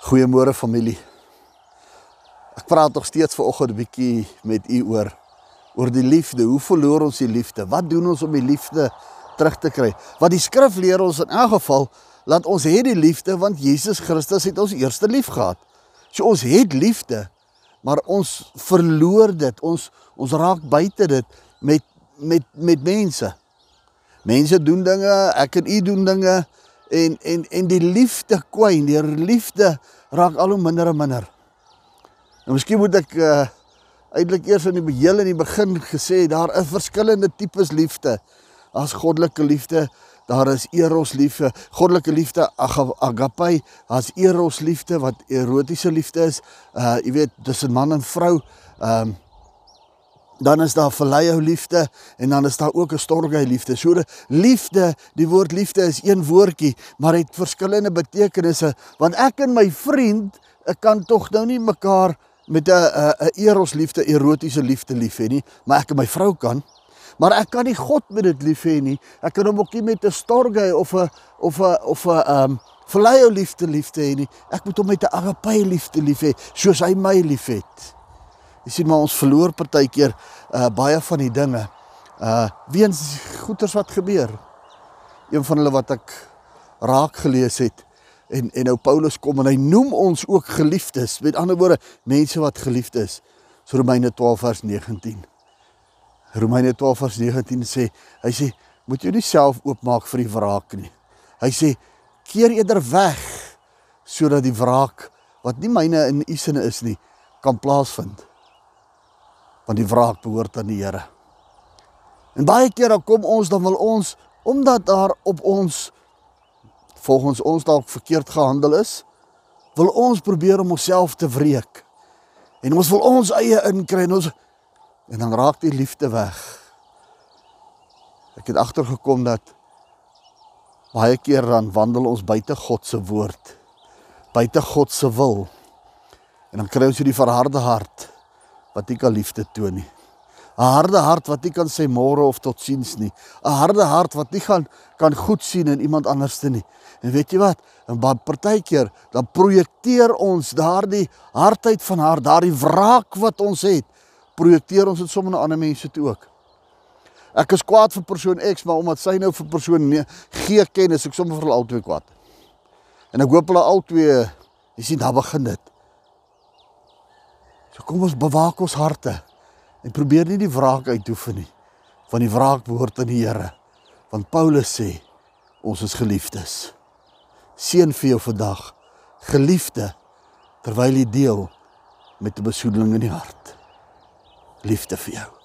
Goeiemôre familie. Ek praat nog steeds vanoggend 'n bietjie met u oor oor die liefde. Hoe verloor ons die liefde? Wat doen ons om die liefde terug te kry? Wat die skrif leer ons in elk geval, laat ons hê die liefde want Jesus Christus het ons eerste lief gehad. So ons het liefde, maar ons verloor dit. Ons ons raak buite dit met met met mense. Mense doen dinge, ek en u doen dinge en en en die liefde kwyn, die liefde raak al hoe minder en minder. Nou miskien moet ek uh eintlik eers in die heel in die begin gesê daar is verskillende tipes liefde. Daar's goddelike liefde, daar is eros liefde, goddelike liefde, ag agape, daar's eros liefde wat erotiese liefde is. Uh jy weet, tussen man en vrou. Ehm um, dan is daar verleihou liefde en dan is daar ook 'n storgey liefde. So die liefde, die woord liefde is een woordjie, maar het verskillende betekenisse want ek en my vriend ek kan tog nou nie mekaar met 'n 'n 'n eros liefde, erotiese liefde lief hê nie, maar ek en my vrou kan. Maar ek kan nie God met dit lief hê nie. Ek kan hom ook nie met 'n storgey of 'n of 'n of 'n ehm um, verleihou liefde liefde hê nie. Ek moet hom met 'n agape liefde lief hê, soos hy my liefhet. Jy sien maar ons verloor partykeer uh baie van die dinge uh weens goeters wat gebeur. Een van hulle wat ek raak gelees het en en nou Paulus kom en hy noem ons ook geliefdes. Met ander woorde, mense wat geliefd is. So Romeine 12 vers 19. Romeine 12 vers 19 sê, hy sê, moet jy nie self oopmaak vir die wraak nie. Hy sê, keer eerder weg sodat die wraak wat nie myne in u sinne is nie, kan plaasvind want die wraak behoort aan die Here. En baie keer dan kom ons dan wil ons omdat daar op ons volgens ons dalk verkeerd gehandel is, wil ons probeer om onsself te wreek. En ons wil ons eie inkry en ons en dan raak die liefde weg. Ek het agtergekom dat baie keer dan wandel ons buite God se woord, buite God se wil. En dan kry ons hierdie verharde hart wat nie kan liefde toon nie. 'n Harde hart wat nie kan sê môre of totsiens nie. 'n Harde hart wat nie gaan kan goed sien in iemand anderste nie. En weet jy wat? En partykeer dan projekteer ons daardie hardheid van haar, daardie wraak wat ons het, projekteer ons dit sommer na ander mense toe ook. Ek is kwaad vir persoon X, maar omdat sy nou vir persoon nee, G ken, is ek sommer vir albei kwaad. En ek hoop hulle albei, jy sien, daar begin dit. So kom ons bewaak ons harte en probeer nie die wraak uitoefen nie. Want die wraak behoort aan die Here. Want Paulus sê ons is geliefdes. Seën vir jou vandag, geliefde, terwyl jy deel met 'n besoedeling in die hart. Liefde vir jou.